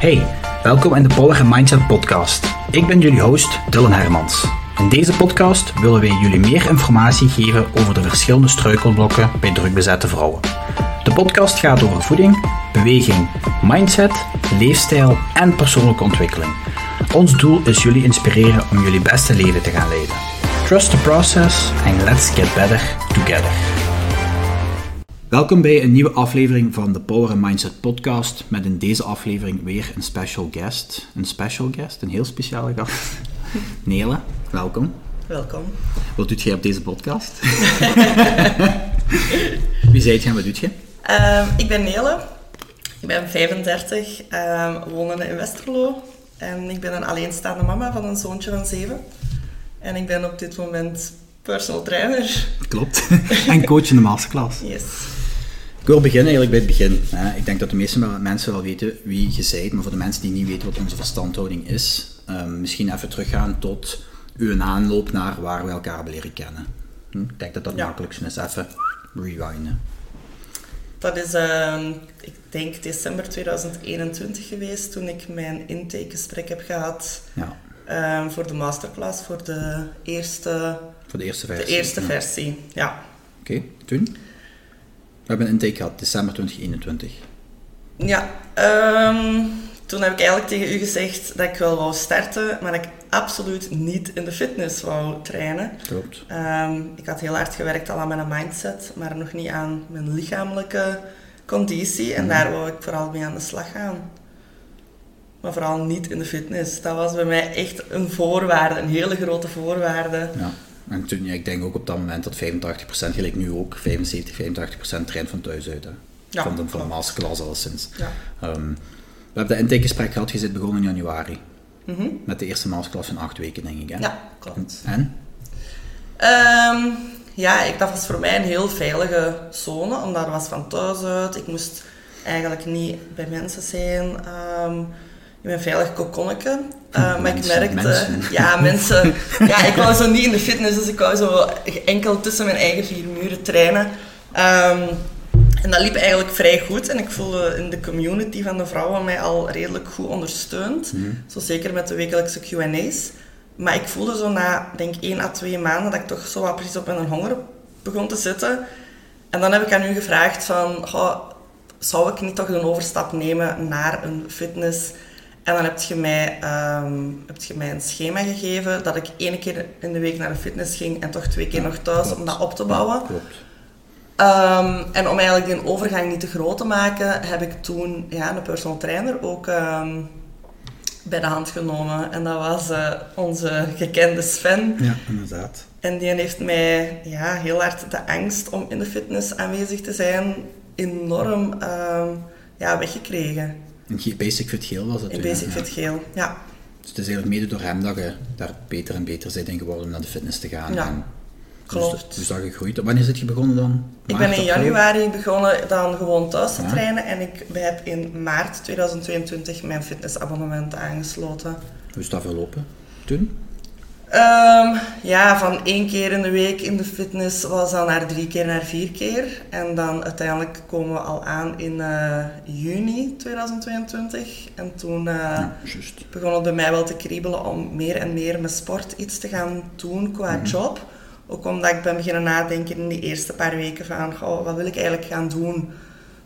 Hey, welkom in de Power Mindset podcast. Ik ben jullie host Dylan Hermans. In deze podcast willen wij jullie meer informatie geven over de verschillende struikelblokken bij drukbezette vrouwen. De podcast gaat over voeding, beweging, mindset, leefstijl en persoonlijke ontwikkeling. Ons doel is jullie inspireren om jullie beste leven te gaan leiden. Trust the process and let's get better together. Welkom bij een nieuwe aflevering van de Power Mindset podcast met in deze aflevering weer een special guest. Een special guest, een heel speciale gast. Nele, welkom. Welkom. Wat doet jij op deze podcast? Wie zijt je en wat doet je? Ehm, ik ben Nele. Ik ben 35, um, wonen in Westerlo. En ik ben een alleenstaande mama van een zoontje van 7. En ik ben op dit moment personal trainer. Klopt. en coach in de masterclass. Yes. Ik wil beginnen eigenlijk bij het begin. Ik denk dat de meeste mensen wel weten wie je bent, maar voor de mensen die niet weten wat onze verstandhouding is, ehm, misschien even teruggaan tot uw aanloop naar waar we elkaar hebben leren kennen. Hm? Ik denk dat dat ja. makkelijkst is. Even rewinden. Dat is, uh, ik denk, december 2021 geweest toen ik mijn intakegesprek heb gehad ja. uh, voor de masterclass, voor de eerste, voor de eerste versie. De eerste versie, ja. Oké, okay. toen? We hebben een intake gehad, december 2021. Ja, um, toen heb ik eigenlijk tegen u gezegd dat ik wel wou starten, maar dat ik absoluut niet in de fitness wou trainen. Klopt. Um, ik had heel hard gewerkt al aan mijn mindset, maar nog niet aan mijn lichamelijke conditie. En mm. daar wou ik vooral mee aan de slag gaan. Maar vooral niet in de fitness. Dat was bij mij echt een voorwaarde, een hele grote voorwaarde. Ja. En toen, ja, ik denk ook op dat moment dat 85%, gelijk nu ook, 75, 85% traint van thuis uit. Hè. Ja, van, de, van de masterclass alleszins. Ja. Um, we hebben dat intakegesprek gehad, je zit begonnen in januari. Mm -hmm. Met de eerste masterclass van acht weken, denk ik. Hè? Ja, klopt. En? Um, ja, ik, dat was voor mij een heel veilige zone, omdat het was van thuis uit. Ik moest eigenlijk niet bij mensen zijn. Um, ik ben veilig kokonnetje. Uh, maar ik merkte... Mensen. Ja, mensen... ja, ik wou zo niet in de fitness, dus ik wou zo enkel tussen mijn eigen vier muren trainen. Um, en dat liep eigenlijk vrij goed en ik voelde in de community van de vrouwen mij al redelijk goed ondersteund. Mm. Zo zeker met de wekelijkse Q&A's. Maar ik voelde zo na, denk 1 à 2 maanden, dat ik toch zo wat precies op mijn honger begon te zitten. En dan heb ik aan u gevraagd van, zou ik niet toch een overstap nemen naar een fitness? En dan heb je, mij, um, heb je mij een schema gegeven dat ik één keer in de week naar de fitness ging en toch twee keer ja, nog thuis klopt. om dat op te bouwen. Ja, klopt. Um, en om eigenlijk die overgang niet te groot te maken, heb ik toen ja, een personal trainer ook um, bij de hand genomen. En dat was uh, onze gekende Sven. Ja, inderdaad. En die heeft mij ja, heel hard de angst om in de fitness aanwezig te zijn enorm ja, weggekregen. In Basic Fit Geel was het In Basic ja. Fit Geel, ja. Dus het is eigenlijk mede door hem dat je daar beter en beter bent in geworden om naar de fitness te gaan. Ja. En Klopt. Dus, dus dat gegroeid. Wanneer zit je begonnen dan? Ik ben in januari begonnen dan gewoon thuis te Ja. trainen en ik heb in maart 2022 mijn fitnessabonnement aangesloten. Hoe is dat verlopen toen? Um, ja, van één keer in de week in de fitness was dan naar drie keer naar vier keer. En dan uiteindelijk komen we al aan in uh, juni 2022. En toen uh, ja, juist. begon het bij mij wel te kriebelen om meer en meer met sport iets te gaan doen qua Mhm. job. Ook omdat ik ben beginnen nadenken in die eerste paar weken van, wat wil ik eigenlijk gaan doen?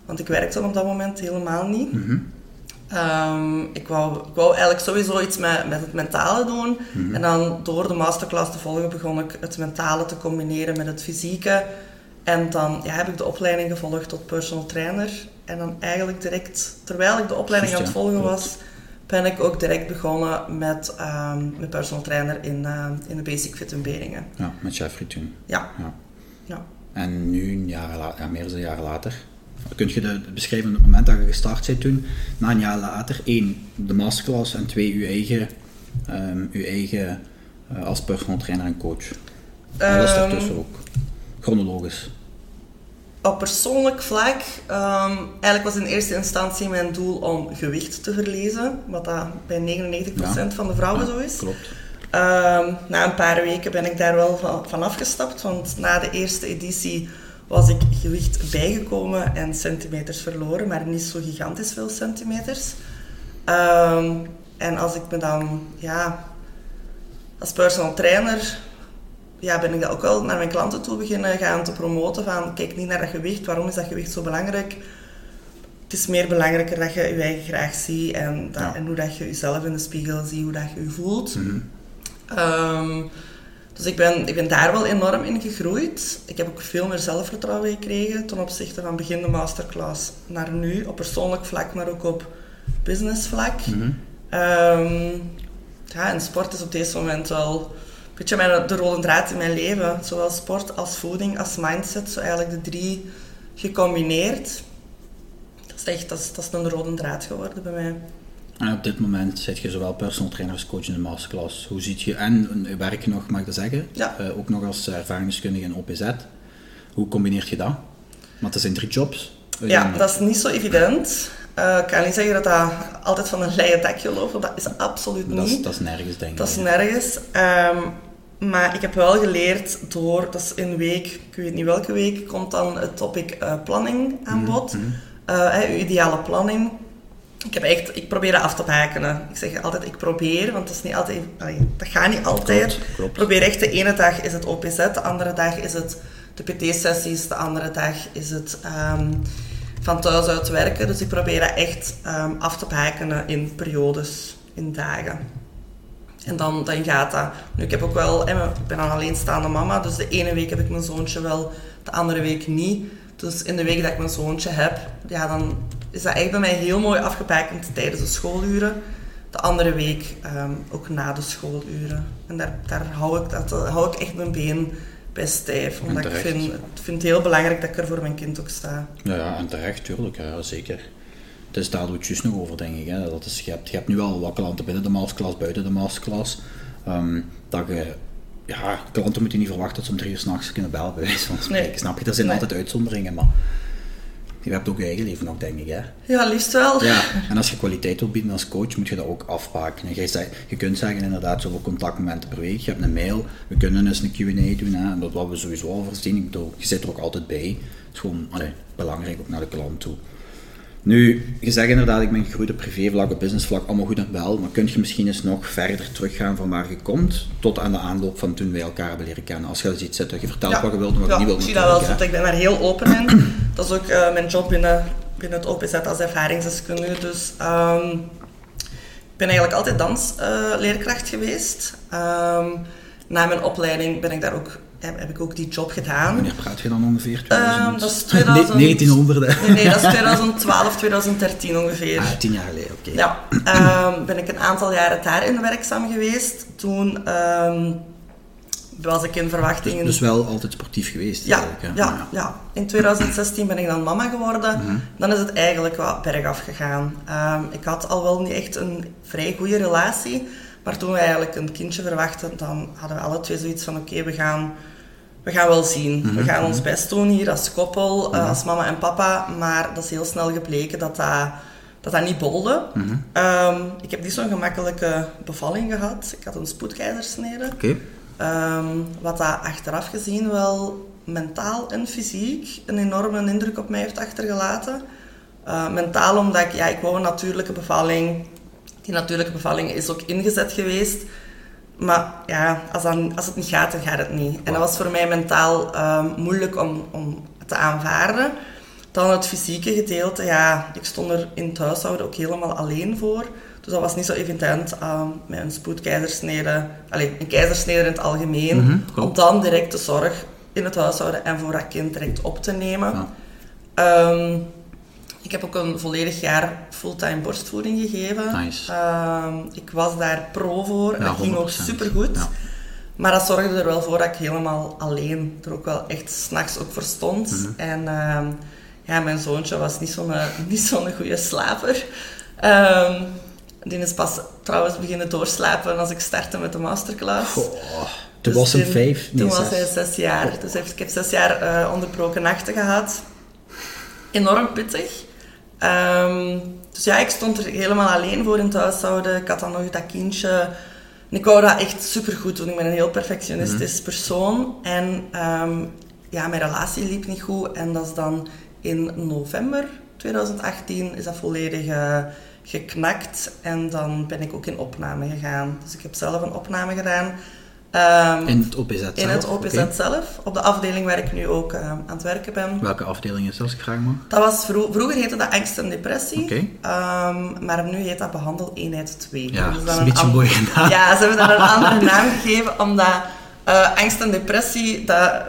Want ik werkte op dat moment helemaal niet. Mhm. Um, ik, wou, ik wou eigenlijk sowieso iets met, met het mentale doen. Mhm. En dan door de masterclass te volgen begon ik het mentale te combineren met het fysieke. En dan ja, heb ik de opleiding gevolgd tot personal trainer. En dan eigenlijk direct, terwijl ik de opleiding aan het volgen was, ben ik ook direct begonnen met, um, met personal trainer in, uh, in de Basic Fit in Beringen. Ja, met Jeffrey toen. Ja. Ja. ja. En nu, een jaar la- ja, meer dan een jaar later, kun je de, beschrijven op het moment dat je gestart bent toen, na een jaar later, één, de masterclass en twee, uw eigen, ehm, uw eigen eh, als personal trainer en coach. En dat is Ehm, daartussen ook. Chronologisch. Op persoonlijk vlak, um, eigenlijk was in eerste instantie mijn doel om gewicht te verliezen, wat dat bij 99% Ja. van de vrouwen Ja, zo is. Klopt. Um, na een paar weken ben ik daar wel van, van afgestapt, want na de eerste editie was ik gewicht bijgekomen en centimeters verloren, maar niet zo gigantisch veel centimeters. Ehm, en als ik me dan, ja, als personal trainer, ja, ben ik dat ook wel naar mijn klanten toe beginnen gaan te promoten van, kijk niet naar dat gewicht, waarom is dat gewicht zo belangrijk? Het is meer belangrijker dat je je eigen graag ziet en, dat, Ja. en hoe dat je jezelf in de spiegel ziet, hoe dat je je voelt. Mhm. Ehm, dus ik ben, ik ben daar wel enorm in gegroeid. Ik heb ook veel meer zelfvertrouwen gekregen ten opzichte van begin de masterclass naar nu, op persoonlijk vlak, maar ook op business vlak. Mhm. Ehm, ja, en sport is op deze moment wel een beetje mijn, de rode draad in mijn leven. Zowel sport als voeding als mindset, zo eigenlijk de drie gecombineerd. Dat is echt dat is, dat is een rode draad geworden bij mij. En op dit moment zit je zowel personal trainer als coach in de masterclass. Hoe ziet je, en eh, werk je nog, mag ik dat zeggen, Ja. Eh, ook nog als ervaringsdeskundige in OPZ. Hoe combineert je dat? Want dat zijn drie jobs. Ja, dat is niet zo evident. Eh, ik kan niet zeggen dat dat altijd van een leien dakje loopt, want dat is absoluut dat, is, niet. dat is nergens, denk ik. Dat is nergens. Ehm, maar ik heb wel geleerd door, dat is in week, ik weet niet welke week, komt dan het topic eh, planning aan Mhm, bod. Eh, hè, uw ideale planning. Ik, heb echt, ik probeer dat af te bakenen. Ik zeg altijd, ik probeer, want dat, is niet altijd, allee, dat gaat niet altijd. Klopt, probeer echt, de ene dag is het OPZ, de andere dag is het de PT-sessies, de andere dag is het ehm, van thuis uit werken. Dus ik probeer dat echt ehm, af te bakenen in periodes, in dagen. En dan, dan gaat dat. Nu, ik heb ook wel, ik ben een alleenstaande mama, dus de ene week heb ik mijn zoontje wel, de andere week niet. Dus in de week dat ik mijn zoontje heb, ja, dan is dat echt bij mij heel mooi afgebakend tijdens de schooluren. De andere week ehm, ook na de schooluren. En daar, daar hou, ik, dat, hou ik echt mijn been bij stijf. Omdat ik vind, ik vind het heel belangrijk dat ik er voor mijn kind ook sta. Ja, ja, en terecht, tuurlijk, ja, zeker. Dus daar doe ik juist nog over, denk ik. Hè. Dat is, je, hebt, je hebt nu wel wat klanten binnen de masterclass, buiten de masterclass. Ehm, dat je, ja, klanten moeten niet verwachten dat ze om drie uur s'nachts kunnen bellen, bij wijze van spreken. Nee. Snap je? Er zijn Nee. altijd uitzonderingen, maar je hebt ook je eigen leven nog, denk ik. Hè. Ja, liefst wel. Ja, en als je kwaliteit wilt bieden als coach, moet je dat ook afpakken. En jij zei- je kunt zeggen inderdaad zoveel contactmomenten per week. Je hebt een mail, we kunnen eens een Q&A doen. Hè, en dat wat we sowieso al voorzien. Ik bedoel, je zit er ook altijd bij. Het is gewoon allee, belangrijk ook naar de klant toe. Nu, je zegt inderdaad, ik ben gegroeid op privévlak, op businessvlak, allemaal goed en wel. Maar kun je misschien eens nog verder teruggaan van waar je komt, tot aan de aanloop van toen wij elkaar hebben leren kennen? Als je al iets zit, dat je vertelt wat je wilt en wat je Ja, niet wilt. ik zie dat wel zo. Ik ben daar heel open in. Dat is ook eh, mijn job binnen, binnen het OPZ als ervaringsdeskundige. Dus ehm, ik ben eigenlijk altijd dansleerkracht geweest. Ehm, na mijn opleiding ben ik daar ook, heb, heb ik ook die job gedaan. Wanneer praat je dan ongeveer? Ehm, dat is 2000? 2000. 1900, hè? Nee, nee, dat is 2012, 2013 ongeveer. Ah, tien jaar geleden, oké. Ja, ehm, ben ik een aantal jaren daarin werkzaam geweest. Toen ehm, was ik in verwachtingen... Dus wel altijd sportief geweest. Ja, eigenlijk, hè? ja, ja, in 2016 ben ik dan mama geworden. Mhm. Dan is het eigenlijk wat bergaf gegaan. Ik had al wel niet echt een vrij goede relatie. Maar toen we eigenlijk een kindje verwachten, dan hadden we alle twee zoiets van... Oké, we, gaan, we gaan wel zien. Mhm, We gaan ons best doen hier als koppel, eh, als mama en papa. Maar dat is heel snel gebleken dat dat, dat, dat niet bolde. Mhm. Ehm, ik heb niet zo'n gemakkelijke bevalling gehad. Ik had een spoedkeizersnede. Ehm, wat dat achteraf gezien wel mentaal en fysiek een enorme indruk op mij heeft achtergelaten. Eh, mentaal omdat ik, ja, ik wou een natuurlijke bevalling. Die natuurlijke bevalling is ook ingezet geweest. Maar ja, als, dan, als het niet gaat, dan gaat het niet. En dat was voor mij mentaal ehm, moeilijk om, om te aanvaarden. Dan het fysieke gedeelte, ja, ik stond er in het huishouden ook helemaal alleen voor. Dus dat was niet zo evident ehm, met een spoedkeizersnede, alleen een keizersnede in het algemeen, Mhm, om dan direct de zorg in het huishouden en voor dat kind direct op te nemen. Ja. Ehm, ik heb ook een volledig jaar fulltime borstvoeding gegeven. Nice. Ehm, ik was daar pro voor en Ja, dat ging ook 100%. supergoed. Ja. Maar dat zorgde er wel voor dat ik helemaal alleen er ook wel echt s'nachts ook voor stond. Mhm. En ehm, ja, mijn zoontje was niet zo'n niet zo'n goede slaper. Ehm, die is pas trouwens beginnen doorslapen als ik startte met de masterclass. Goh, toen Dus was in- vijf, nee, Toen was hij zes jaar. Dus heeft, ik heb zes jaar eh, onderbroken nachten gehad. Enorm pittig. Ehm, dus ja, ik stond er helemaal alleen voor in het huishouden. Ik had dan nog dat kindje. En ik wou dat echt supergoed doen. Ik ben een heel perfectionistisch persoon. En ehm, ja, mijn relatie liep niet goed. En dat is dan in november 2018 is dat volledig eh, geknakt en dan ben ik ook in opname gegaan. Dus ik heb zelf een opname gedaan. Ehm, in het OPZ zelf? In het OPZ zelf, op de afdeling waar ik nu ook uh, aan het werken ben. Welke afdeling is dat, als ik graag mag? Dat was vro vroeger heette dat angst en depressie, okay. um, maar nu heet dat behandel eenheid 2. Ja, dat is een beetje mooi gedaan. Ja, ze hebben daar een andere naam gegeven, omdat uh, angst en depressie, dat,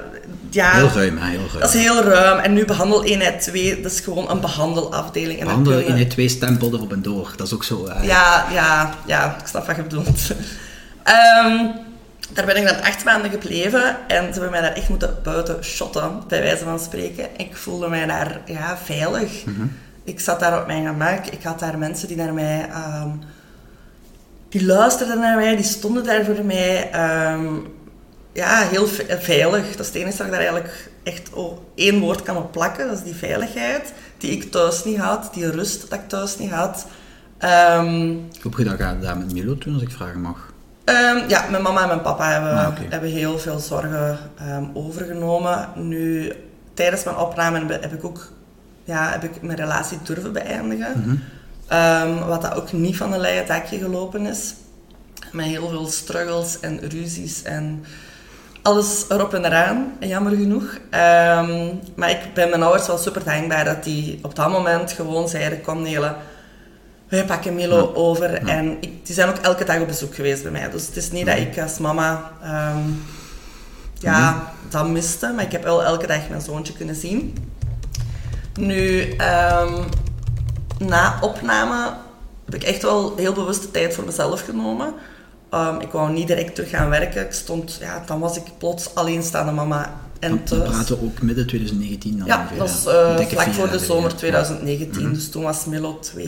ja, heel ruim, hè, heel ruim. Dat is heel ruim. En nu behandel eenheid 2, dat is gewoon een behandelafdeling. En behandel eenheid 2 stempelde op een door, dat is ook zo. Uh... Ja, ja, ja, ik snap wat je bedoelt. um, daar ben ik dan acht maanden gebleven en ze hebben mij daar echt moeten buiten shotten, bij wijze van spreken. Ik voelde mij daar ja, veilig. Mhm. Ik zat daar op mijn gemak. Ik had daar mensen die naar mij... Um, die luisterden naar mij, die stonden daar voor mij. Um, ja, heel veilig. Dat is het enige dat ik daar eigenlijk echt oh, één woord kan op plakken. Dat is die veiligheid, die ik thuis niet had. Die rust dat ik thuis niet had. Um, Hoe heb je dat gedaan met Milo toen, als ik vragen mag? Um, ja, mijn mama en mijn papa hebben, ah, okay. hebben heel veel zorgen um, overgenomen. Nu, tijdens mijn opname heb ik ook ja, heb ik mijn relatie durven beëindigen. Mm -hmm. um, wat dat ook niet van een leien dakje gelopen is. Met heel veel struggles en ruzies en alles erop en eraan, jammer genoeg. maar ik ben mijn ouders wel super dankbaar dat die op dat moment gewoon zeiden, kom Nele, wij pakken Milo ja. over. Ja. En ik, die zijn ook elke dag op bezoek geweest bij mij. Dus het is niet dat ik als mama um, ja, Mhm. dat miste. Maar ik heb wel elke dag mijn zoontje kunnen zien. Nu, um, na opname heb ik echt wel heel bewust de tijd voor mezelf genomen. Um, ik wou niet direct terug gaan werken. Ik stond, ja, dan was ik plots alleenstaande mama en Dan praten we ook midden 2019 dan Ja, ongeveer, dat is ja. uh, Dikke vlak voor de zomer geleden. 2019. Mhm. Dus toen was Milo 2,5.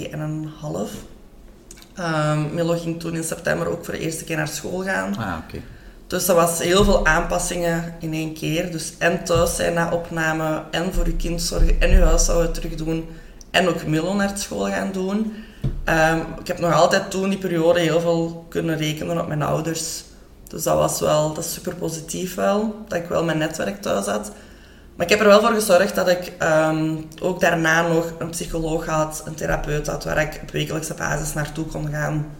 Um, Milo ging toen in september ook voor de eerste keer naar school gaan. Ah, oké. Dus dat was heel veel aanpassingen in één keer. Dus en thuis zijn na opname, en voor je kind zorgen, en je huishouden terug doen. En ook Milo naar school gaan doen. Um, ik heb nog altijd toen die periode heel veel kunnen rekenen op mijn ouders. Dus dat was wel, dat is super positief wel, dat ik wel mijn netwerk thuis had. Maar ik heb er wel voor gezorgd dat ik um, ook daarna nog een psycholoog had, een therapeut had, waar ik op wekelijkse basis naartoe kon gaan.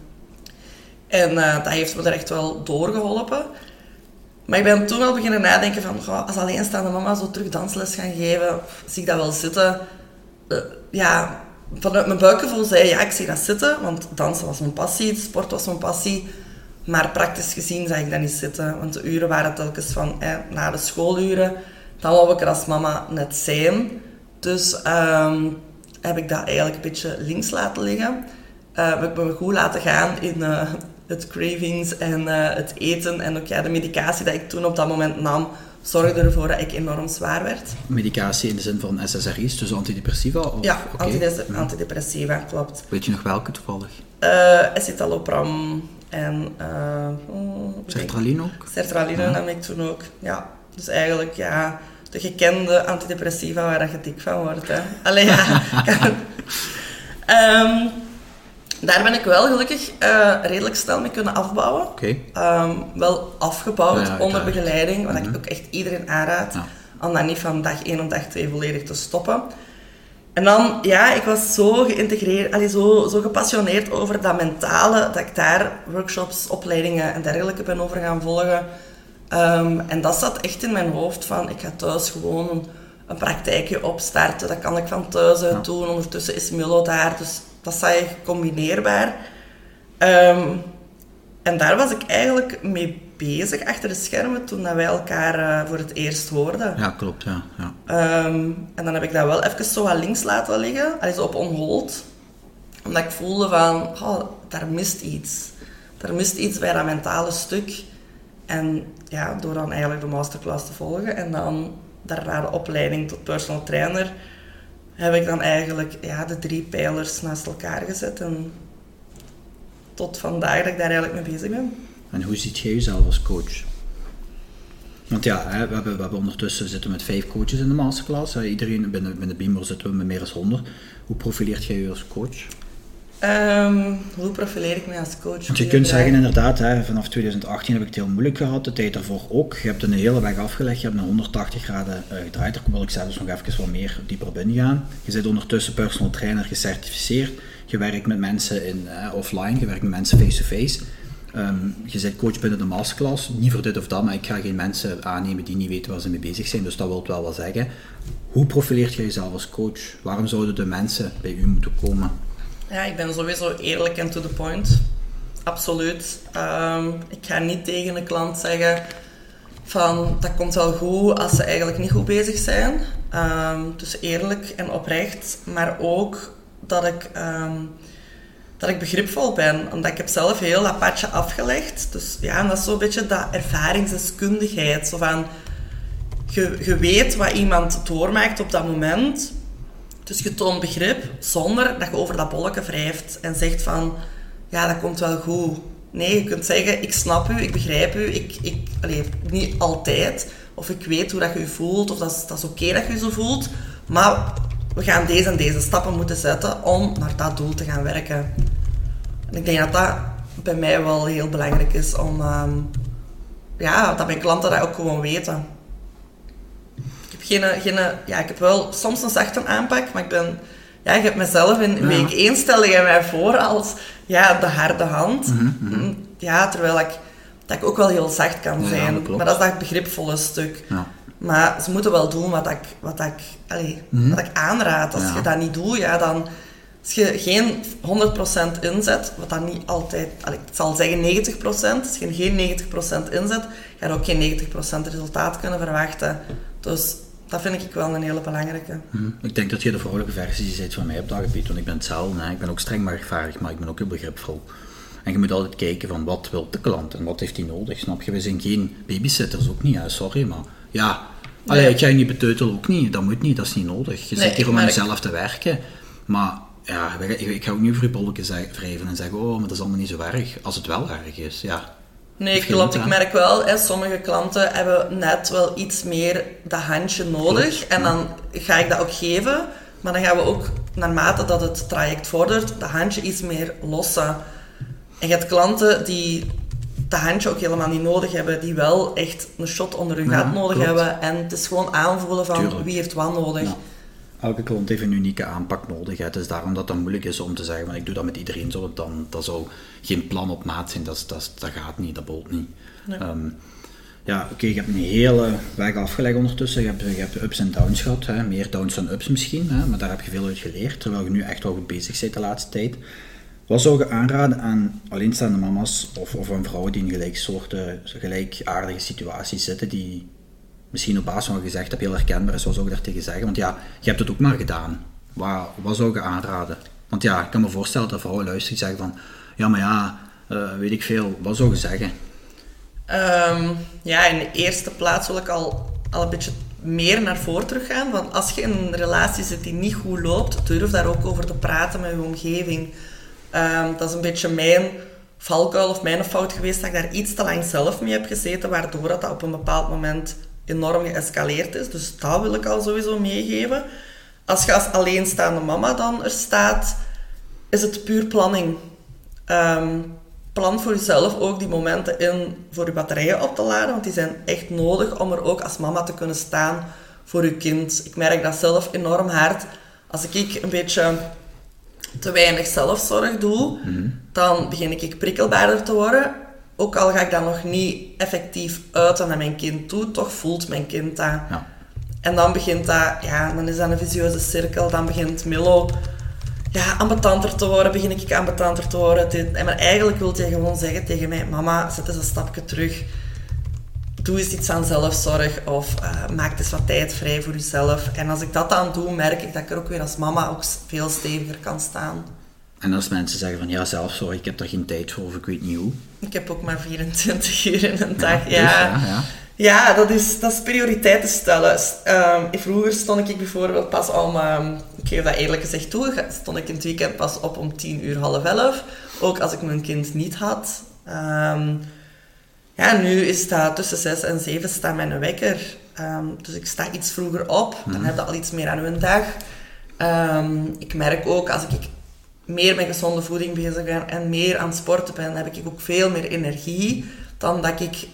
En uh, dat heeft me er echt wel doorgeholpen. Maar ik ben toen wel beginnen nadenken van, als alleenstaande mama zo terug dansles gaan geven, zie ik dat wel zitten. Uh, ja, vanuit mijn buikgevoel zei ja, ik zie dat zitten, want dansen was mijn passie, sport was mijn passie. Maar praktisch gezien zag ik dat niet zitten, want de uren waren telkens van eh, na de schooluren. Dan wou ik er als mama net zijn. Dus um, heb ik dat eigenlijk een beetje links laten liggen. Uh, heb ik me goed laten gaan in uh, het cravings en uh, het eten. En ook ja, de medicatie die ik toen op dat moment nam, zorgde ervoor dat ik enorm zwaar werd. Medicatie in de zin van SSRI's, dus antidepressiva? Of? Ja, antides- antidepressiva, klopt. Weet je nog welke toevallig? Uh, escitalopram en... Uh, Sertraline ook? Sertraline Ja. nam ik toen ook, ja. Dus eigenlijk, ja, de gekende antidepressiva waar je dik van wordt, hè. Allee, ja. Ehm, daar ben ik wel gelukkig eh, redelijk snel mee kunnen afbouwen. Oké. Ehm, wel afgebouwd Ja, ja, onder begeleiding, wat Mhm. ik ook echt iedereen aanraad. Om dat niet van dag 1 op dag 2 volledig te stoppen. En dan, ja, ik was zo geïntegreerd, allee, zo, zo gepassioneerd over dat mentale, dat ik daar workshops, opleidingen en dergelijke ben over gaan volgen. Ehm, en dat zat echt in mijn hoofd van, ik ga thuis gewoon een, een praktijkje opstarten. Dat kan ik van thuis uit Ja. doen. Ondertussen is Milo daar, dus dat is eigenlijk combineerbaar. Ehm, en daar was ik eigenlijk mee bezig, achter de schermen, toen dat wij elkaar eh, voor het eerst hoorden. Ja, klopt, ja. ja. Ehm, en dan heb ik dat wel even zo wat links laten liggen, allee, zo op onhold. Omdat ik voelde van, oh, daar mist iets. Er mist iets bij dat mentale stuk. En ja, door dan eigenlijk de masterclass te volgen en dan daarna de opleiding tot personal trainer, heb ik dan eigenlijk ja, de drie pijlers naast elkaar gezet. En tot vandaag dat ik daar eigenlijk mee bezig ben. En hoe ziet jij jezelf als coach? Want ja, we, hebben, we hebben ondertussen zitten we met vijf coaches in de masterclass. Iedereen binnen, binnen Beamer zitten we met meer dan 100. Hoe profileert jij je als coach? Ehm, hoe profileer ik mij als coach? Want je kunt zeggen inderdaad, hè, vanaf 2018 heb ik het heel moeilijk gehad, de tijd daarvoor ook. Je hebt een hele weg afgelegd, je hebt een 180 graden eh, gedraaid. Daar wil ik zelfs nog even wat meer dieper op ingaan. Je bent ondertussen personal trainer gecertificeerd. je werkt met mensen in, eh, offline, je werkt met mensen face-to-face. Ehm, je bent coach binnen de masterclass, niet voor dit of dat, maar ik ga geen mensen aannemen die niet weten waar ze mee bezig zijn, dus dat wil wel wat zeggen. Hoe profileert je jezelf als coach? Waarom zouden de mensen bij u moeten komen? Ja, ik ben sowieso eerlijk en to the point. Absoluut. Ehm, ik ga niet tegen een klant zeggen van dat komt wel goed als ze eigenlijk niet goed bezig zijn. Ehm, dus eerlijk en oprecht, maar ook dat ik, dat ik begripvol ben. Omdat ik heb zelf heel dat afgelegd. Dus ja, dat is zo'n beetje dat ervaringsdeskundigheid. Zo van, je, je weet wat iemand doormaakt op dat moment. Dus je toont begrip zonder dat je over dat bolletje wrijft en zegt van, ja, dat komt wel goed. Nee, je kunt zeggen, ik snap u, ik begrijp u, ik, ik, niet altijd. Of ik weet hoe dat je je voelt, of dat is, dat is oké dat je zo voelt. Maar we gaan deze en deze stappen moeten zetten om naar dat doel te gaan werken. En ik denk dat dat bij mij wel heel belangrijk is om... Um, ja, dat mijn klanten dat ook gewoon weten. Ik heb geen... geen ja, ik heb wel soms een zachte aanpak, maar ik ben... Ja, ik heb mezelf in week 1 stelde mij voor als ja, de harde hand. Mm -hmm. Ja, terwijl ik, dat ik ook wel heel zacht kan zijn. Ja, maar dat is dat begripvolle stuk. Ja. Maar ze moeten wel doen wat ik, wat ik, allez, mm -hmm. wat ik aanraad. Als je dat niet doet, ja, dan... Als je geen 100% inzet, wat dan niet altijd... Ik zal zeggen 90%. Als je geen 90% inzet, ga je ook geen 90% resultaat kunnen verwachten. Dus dat vind ik wel een hele belangrijke. Hmm. Ik denk dat je de vrouwelijke versie bent van mij op dat gebied, want ik ben hetzelfde. Hè. Ik ben ook streng maar rechtvaardig, maar ik ben ook heel begripvol. En je moet altijd kijken van wat wil de klant en wat heeft hij nodig, snap je? We zijn geen babysitters, ook niet, hè. sorry, maar ja... Nee. Allee, ik ga je niet beteutelen, ook niet. Dat moet niet, dat is niet nodig. Je nee, zit hier om aan jezelf te werken. Maar ja, ik ga ook niet over je wrijven en zeggen, oh, maar dat is allemaal niet zo erg. Als het wel erg is, ja. Nee, klopt. Ik merk wel, hè, sommige klanten hebben net wel iets meer dat handje nodig. En dan ga ik dat ook geven. Maar dan gaan we ook, naarmate dat het traject vordert, dat handje iets meer lossen. En je hebt klanten die dat handje ook helemaal niet nodig hebben. Die wel echt een shot onder hun gat nodig klopt. hebben. En het is gewoon aanvoelen van Tuurlijk. wie heeft wat nodig. Ja. Elke klant heeft een unieke aanpak nodig. Het is daarom dat het moeilijk is om te zeggen, van, ik doe dat met iedereen zo. Dan, dat zou geen plan op maat zijn. Dat, dat, dat gaat niet, dat bolt niet. Nee. Um, ja, oké, okay, je hebt een hele weg afgelegd ondertussen. Je hebt, je hebt ups en downs gehad. Hè. Meer downs dan ups misschien. Hè. Maar daar heb je veel uit geleerd. Terwijl je nu echt wel goed bezig bent de laatste tijd. Wat zou je aanraden aan alleenstaande mama's of, of aan vrouwen die in gelijksoorten, gelijkaardige situaties zitten, die misschien op basis van wat je gezegd hebt heel herkenbaar is, wat zou je daar tegen zeggen? Want ja, je hebt het ook maar gedaan. Wat, zou je aanraden? Want ja, ik kan me voorstellen dat vrouwen luisteren zeggen van, ja maar ja, uh, weet ik veel, wat zou je zeggen? Um, ja, in de eerste plaats wil ik al, al een beetje meer naar voren teruggaan. Want als je in een relatie zit die niet goed loopt, durf daar ook over te praten met je omgeving. Um, dat is een beetje mijn valkuil of mijn fout geweest dat ik daar iets te lang zelf mee heb gezeten, waardoor dat op een bepaald moment enorm geëscaleerd is. Dus dat wil ik al sowieso meegeven. Als je als alleenstaande mama dan er staat, is het puur planning. Um, plan voor jezelf ook die momenten in voor je batterijen op te laden, want die zijn echt nodig om er ook als mama te kunnen staan voor je kind. Ik merk dat zelf enorm hard. Als ik een beetje te weinig zelfzorg doe, mm-hmm. dan begin ik prikkelbaarder te worden. Ook al ga ik dat nog niet effectief uiten naar mijn kind toe, toch voelt mijn kind dat. Ja. En dan begint dat, ja, dan is dat een visieuze cirkel. Dan begint Milo ja, ambetanter te worden, begin ik ambetanter te worden. En maar eigenlijk wil je gewoon zeggen tegen mij, mama, zet eens een stapje terug. Doe eens iets aan zelfzorg of uh, maak eens wat tijd vrij voor jezelf. En als ik dat dan doe, merk ik dat ik er ook weer als mama ook veel steviger kan staan. En als mensen zeggen van ja, zelfzorg, ik heb daar geen tijd voor of ik weet niet hoe. Ik heb ook maar 24 uur in een dag. Ja, ja. Dus, ja, ja. dat, is, dat is prioriteiten stellen. Um, vroeger stond ik bijvoorbeeld pas om, um, ik geef dat eerlijk gezegd toe, stond ik in het weekend pas op om 10 uur, half elf. Ook als ik mijn kind niet had. Um, ja, nu is dat tussen 6 en 7 staat mijn wekker. dus ik sta iets vroeger op, dan mhm. heb je al iets meer aan hun dag. ik merk ook als ik meer met gezonde voeding bezig ben en meer aan het sporten ben, heb ik ook veel meer energie dan dat ik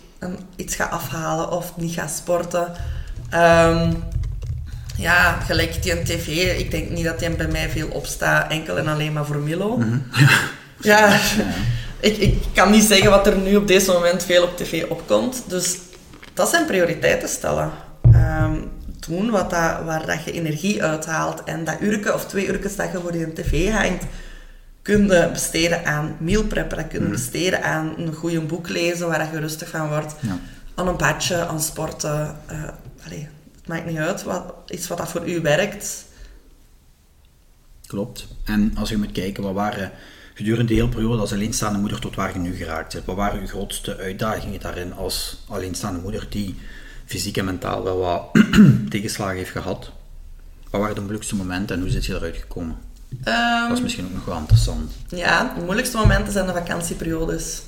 iets ga afhalen of niet ga sporten. Um, Ja, gelijk die tv. Ik denk niet dat die bij mij veel opstaat, enkel en alleen maar voor Milo. ja, ik, ik kan niet zeggen wat er nu op deze moment veel op tv opkomt. Dus dat zijn prioriteiten stellen. Doen wat dat, waar dat je energie uithaalt. En dat uurke of twee uurtjes dat je voor die tv hangt, kun je besteden aan meal preppen. Dat kun je besteden aan een goed boek lezen waar je rustig van wordt. Ja. Aan een badje, aan sporten. Eh, het maakt niet uit. Wat, iets wat dat voor u werkt. Klopt. En als je moet kijken, wat waren gedurende de hele periode als alleenstaande moeder tot waar je nu geraakt bent? Wat waren uw grootste uitdagingen daarin als alleenstaande moeder die fysiek en mentaal wel wat tegenslagen heeft gehad? Wat waren de moeilijkste momenten en hoe zit je eruit gekomen? Ehm, dat is misschien ook nog wel interessant. Ja, de moeilijkste momenten zijn de vakantieperiodes.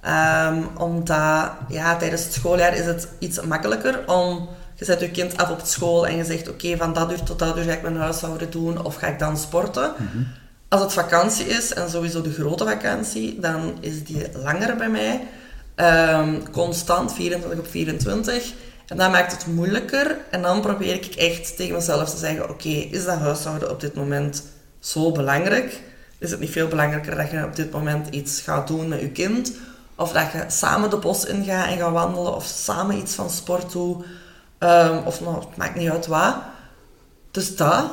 Ehm, omdat ja, tijdens het schooljaar is het iets makkelijker om... Je zet je kind af op school en je zegt, oké, van dat uur tot dat uur ga ik mijn huishouden doen of ga ik dan sporten. Als het vakantie is, en sowieso de grote vakantie, dan is die langer bij mij. Ehm, constant, 24 op 24. En dat maakt het moeilijker. En dan probeer ik echt tegen mezelf te zeggen, oké, is dat huishouden op dit moment zo belangrijk? Is het niet veel belangrijker dat je op dit moment iets gaat doen met je kind? Of dat je samen de bos ingaat en gaat wandelen, of samen iets van sport doet. Ehm, of nou, het maakt niet uit wat. Dus dat,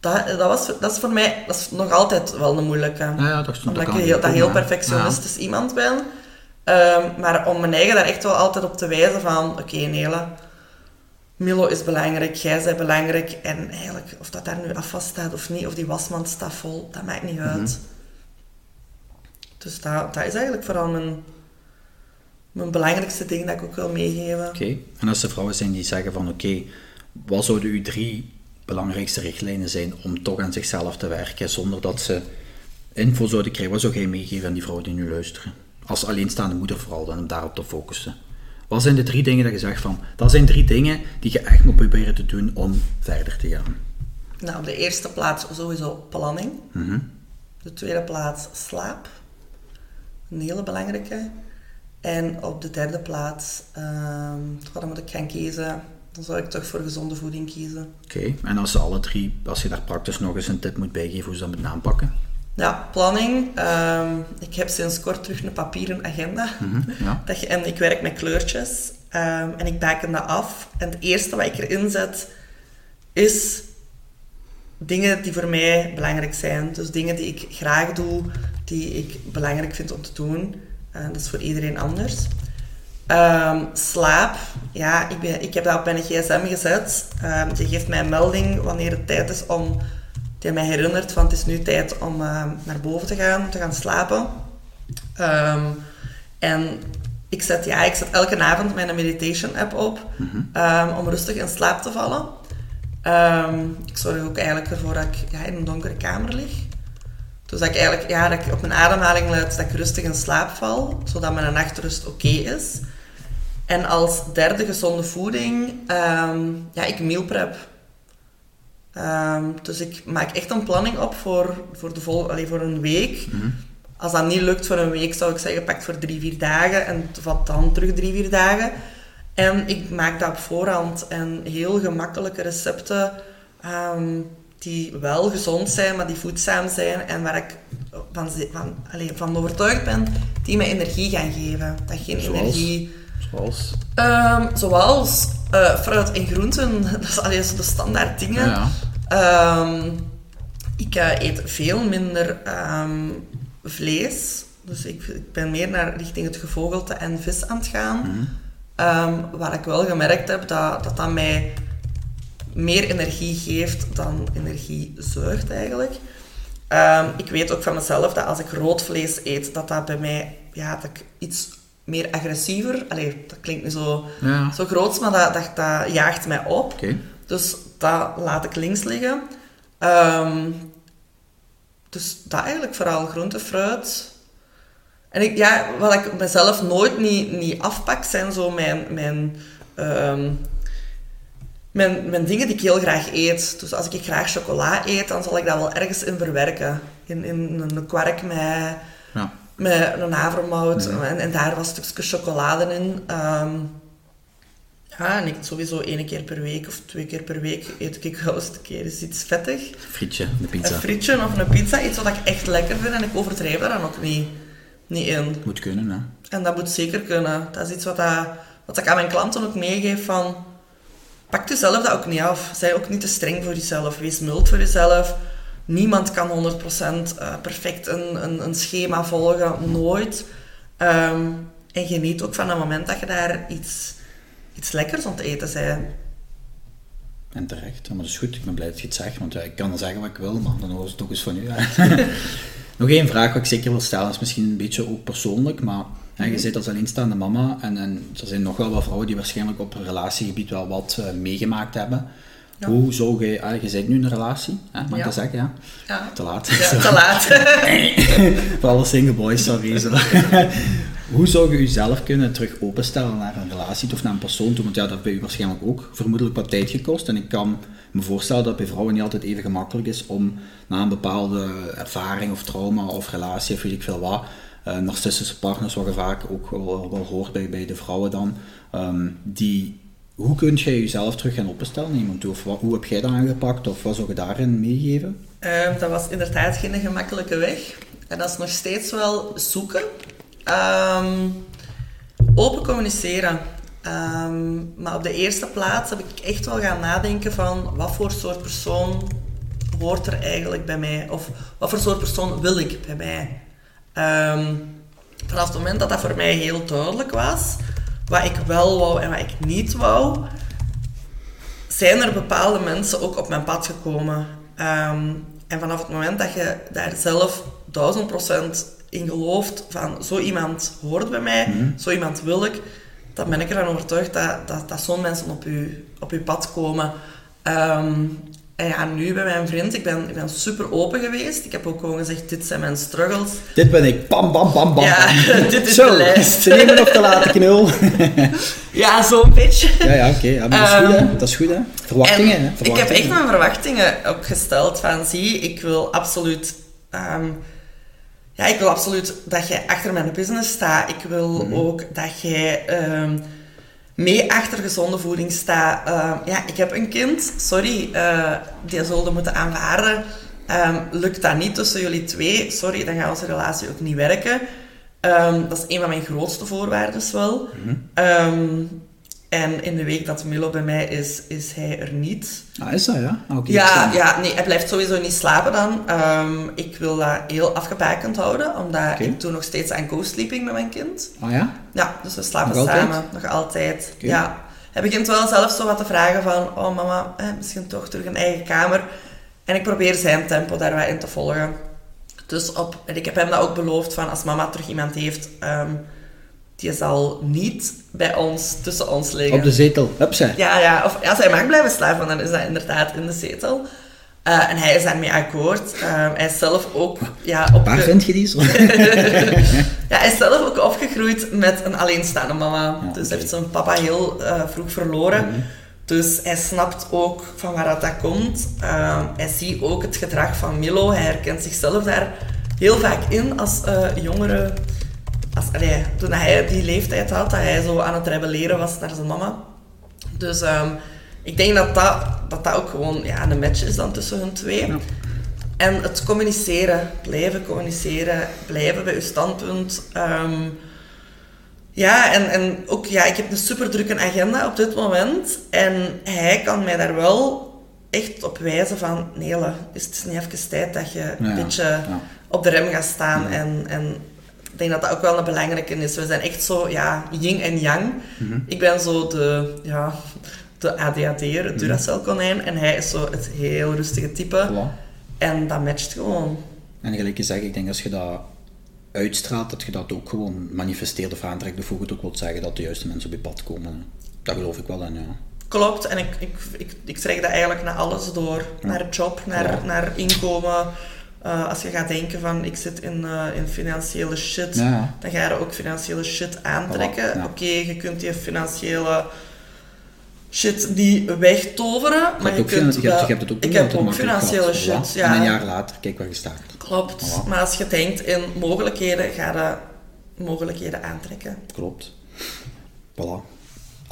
dat, dat, was, dat is voor mij dat is nog altijd wel een moeilijke. Ja, ja, dat, omdat ik heel, dat heel ja. perfectionistisch iemand ben. Ehm, maar om mijn eigen daar echt wel altijd op te wijzen van... Oké, Nele, Milo is belangrijk, jij bent belangrijk. En eigenlijk, of dat daar nu afwas staat of niet, of die wasmand staat vol, dat maakt niet uit. Mhm. Dus dat, dat is eigenlijk vooral mijn, mijn belangrijkste ding dat ik ook wil meegeven. Oké, en als er vrouwen zijn die zeggen van oké, wat zouden uw drie belangrijkste richtlijnen zijn om toch aan zichzelf te werken zonder dat ze info zouden krijgen? Wat zou jij meegeven aan die vrouwen die nu luisteren? Als alleenstaande moeder vooral, dan om daarop te focussen. Wat zijn de drie dingen dat je zegt van, dat zijn drie dingen die je echt moet proberen te doen om verder te gaan? Nou, op de eerste plaats sowieso planning. Mhm. De tweede plaats slaap. Een hele belangrijke. En op de derde plaats, ehm wat moet ik gaan kiezen? Dan zou ik toch voor gezonde voeding kiezen. Oké, en als ze alle drie, als je daar praktisch nog eens een tip moet bijgeven hoe ze dat moeten aanpakken? Ja, planning. Ehm, ik heb sinds kort terug een papieren agenda. Mhm, ja. Dat je, en ik werk met kleurtjes. Ehm, en ik baken dat af. En het eerste wat ik erin zet, is dingen die voor mij belangrijk zijn. Dus dingen die ik graag doe, die ik belangrijk vind om te doen. Eh, dat is voor iedereen anders. Ehm, slaap. Ja, ik, ben, ik heb dat op mijn gsm gezet. Die geeft mij een melding wanneer het tijd is om... Die mij herinnert van het is nu tijd om ehm, naar boven te gaan, te gaan slapen. Ehm, en ik zet, ja, ik zet elke avond mijn meditation app op ehm, om rustig in slaap te vallen. Ik zorg ook eigenlijk ervoor dat ik ja, in een donkere kamer lig. Dus dat ik eigenlijk ja, dat ik op mijn ademhaling let, dat ik rustig in slaap val, zodat mijn nachtrust oké is. En als derde gezonde voeding, ja, ik meal prep. Ehm, dus ik maak echt een planning op voor, voor, de vol, allee, voor een week. Als dat niet lukt voor een week, zou ik zeggen, pak voor drie, vier dagen en vat dan terug drie, vier dagen. En ik maak dat op voorhand en heel gemakkelijke recepten ehm, die wel gezond zijn, maar die voedzaam zijn en waar ik van, van, allee, van overtuigd ben, die mij energie gaan geven. Dat geen Zoals? energie... Zoals? Ehm, zoals eh, fruit en groenten, dat is allee, zo de standaard dingen. Ja. Ehm, ik eh, eet veel minder ehm, vlees. Dus ik, ik ben meer naar richting het gevogelte en vis aan het gaan. Ehm, waar ik wel gemerkt heb dat, dat dat mij meer energie geeft dan energie zuigt eigenlijk. Ik weet ook van mezelf dat als ik rood vlees eet, dat dat bij mij, ja, dat ik iets meer agressiever, allee, dat klinkt nu zo, Ja. zo groots, maar dat, dat, dat jaagt mij op. Dus dat laat ik links liggen. Ehm, dus dat eigenlijk vooral groente, fruit. En ik, ja, wat ik mezelf nooit niet, niet afpak, zijn zo mijn, mijn, ehm, mijn, mijn dingen die ik heel graag eet. Dus als ik graag chocola eet, dan zal ik dat wel ergens in verwerken. In, in een kwark met, Ja. Met een havermout. En, en daar was een stukje chocolade in. Ehm, Ja, en ik sowieso één keer per week of twee keer per week eet ik wel eens een keer eens iets vettig. Frietje, de pizza. Een frietje of een pizza, iets wat ik echt lekker vind en ik overdrijf daar dan ook niet, niet in. Moet kunnen, hè. En dat moet zeker kunnen. Dat is iets wat, dat, wat ik aan mijn klanten ook meegeef van... Pak jezelf dat ook niet af. Zij ook niet te streng voor jezelf. Wees mild voor jezelf. Niemand kan 100% eh, perfect een, een, een, schema volgen. Nooit. Ehm, en geniet ook van het moment dat je daar iets, iets lekkers aan het eten bent. En terecht, maar dat is goed. Ik ben blij dat je het zegt, want ja, ik kan dan zeggen wat ik wil, maar dan hoor het ook eens van u. Nog één vraag wat ik zeker wil stellen, is misschien een beetje ook persoonlijk, maar ja, je mhm. zit als alleenstaande mama en, en er zijn nog wel wat vrouwen die waarschijnlijk op relatiegebied wel wat uh, meegemaakt hebben. Hoe zou je, ah, je zit nu in een relatie, hè, mag ik dat zeggen? Ja? ja. Te laat. Te laat. Voor alle single boys, sorry. Zo. Hoe zou je jezelf kunnen terug openstellen naar een relatie of naar een persoon toe? Want ja, dat heeft bij u waarschijnlijk ook vermoedelijk wat tijd gekost. En ik kan me voorstellen dat bij vrouwen niet altijd even gemakkelijk is om na een bepaalde ervaring of trauma of relatie of weet ik veel wat, uh, narcistische partners, wat je vaak ook wel, wel hoort bij, bij de vrouwen dan, um, die hoe kun je jezelf terug gaan opstellen iemand Of hoe heb jij dat aangepakt? Of wat zou je daarin meegeven? Uh, dat was inderdaad geen gemakkelijke weg. En dat is nog steeds wel zoeken. Um, open communiceren. Um, maar op de eerste plaats heb ik echt wel gaan nadenken van wat voor soort persoon hoort er eigenlijk bij mij? Of wat voor soort persoon wil ik bij mij? Um, vanaf het moment dat dat voor mij heel duidelijk was, wat ik wel wou en wat ik niet wou, zijn er bepaalde mensen ook op mijn pad gekomen. Um, en vanaf het moment dat je daar zelf duizend procent in gelooft van zo iemand hoort bij mij, mm zo iemand wil ik, dan ben ik ervan overtuigd dat, dat, dat zo'n mensen op je, op uw pad komen. Um, en ja, nu bij mijn vriend, ik ben, ik ben super open geweest. Ik heb ook gewoon gezegd, dit zijn mijn struggles. Dit ben ik, bam, bam, bam, bam. Ja, dit is de lijst. Ze nemen nog te laten knul. ja, zo'n beetje. Ja, ja, oké. Ja, dat is goed, hè. Ehm, dat is goed, hè. Verwachtingen, hè. Verwachtingen. Ik heb echt mijn verwachtingen opgesteld van, zie, ik wil absoluut... Um, ja, ik wil absoluut dat jij achter mijn business staat. Ik wil mhm. ook dat jij... Um, mee achter gezonde voeding sta. Uh, ja, ik heb een kind, sorry, uh, die zullen moeten aanvaarden. Um, lukt dat niet tussen jullie twee, sorry, dan gaat onze relatie ook niet werken. Um, dat is een van mijn grootste voorwaarden wel. Mm -hmm. En in de week dat Milo bij mij is, is hij er niet. Ah, is dat, ja? Ah, ja, ja, nee, hij blijft sowieso niet slapen dan. Um, ik wil dat heel afgebakend houden, omdat ik doe nog steeds aan co-sleeping met mijn kind. Ah ja? Ja, dus we slapen samen, nog altijd. Ja. Hij begint wel zelf zo wat te vragen van, oh mama, eh, misschien toch terug een eigen kamer. En ik probeer zijn tempo daar wel in te volgen. Dus op, en ik heb hem dat ook beloofd van, als mama terug iemand heeft... Um, die zal niet bij ons, tussen ons liggen. Op de zetel, zij. Ja, ja. Of als hij mag blijven slapen, dan is dat inderdaad in de zetel. Uh, en hij is daarmee akkoord. Uh, hij is zelf ook... Ja, op Waar vind je die zo? ja, hij is zelf ook opgegroeid met een alleenstaande mama. dus hij heeft zijn papa heel uh, vroeg verloren. Mhm. Dus hij snapt ook van waar dat komt. hij ziet ook het gedrag van Milo. Hij herkent zichzelf daar heel vaak in als jongere als, allee, toen hij die leeftijd had, dat hij zo aan het rebelleren was naar zijn mama. Dus um, ik denk dat dat, dat dat ook gewoon ja, een match is dan tussen hun twee. Ja. En het communiceren, blijven communiceren, blijven bij uw standpunt. Um, ja, en, en ook, ja, ik heb een super drukke agenda op dit moment. En hij kan mij daar wel echt op wijzen van... Nele, is het niet even tijd dat je een beetje ja. op de rem gaat staan en, en ik denk dat dat ook wel een belangrijke is. We zijn echt zo, ja, yin en yang. Mhm. Ik ben zo de, ja, de ADHD'er, het mhm. Duracell-konijn. En hij is zo het heel rustige type. En dat matcht gewoon. En gelijk je zegt, ik denk als je dat uitstraalt, dat je dat ook gewoon manifesteert of aantrekt. Of hoe het ook wilt zeggen, dat de juiste mensen op je pad komen. Dat geloof ik wel in, ja. Klopt, en ik, ik, ik, ik trek dat eigenlijk naar alles door. Naar job, naar, naar inkomen, uh, als je gaat denken van ik zit in, uh, in financiële shit, dan ga je ook financiële shit aantrekken. Oké, okay, je kunt die financiële shit niet wegtoveren, maar je, kunt... Je, hebt, je hebt het ook ik heb ook financiële shit, ja. En een jaar later, kijk waar je staat. Klopt, maar als je denkt in mogelijkheden, ga je mogelijkheden aantrekken. Klopt. Voilà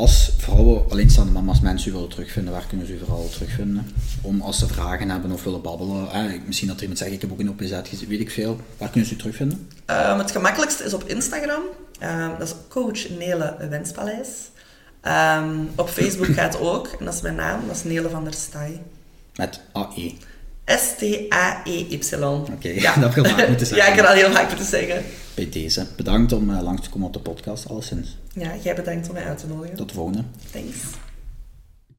als vrouwen, alleenstaande mama's, mensen u willen terugvinden, waar kunnen ze u vooral terugvinden? Om als ze vragen hebben of willen babbelen, eh, misschien dat er iemand zegt, ik heb ook een OPZ gezien, weet ik veel. Waar kunnen ze u terugvinden? Um, het gemakkelijkste is op Instagram. Um, dat is coach Nele Wenspaleis. Um, op Facebook gaat ook, en dat is mijn naam, dat is Nele van der Staaij. Met AE. S-T-A-E-Y. Oké, okay, ja. dat wil ik moeten zeggen. ja, ik kan al heel vaak moeten zeggen. Bij deze. Bedankt om uh, langs te komen op de podcast, alleszins. Ja, jij bedankt om mij uit te nodigen. Tot de volgende. Thanks.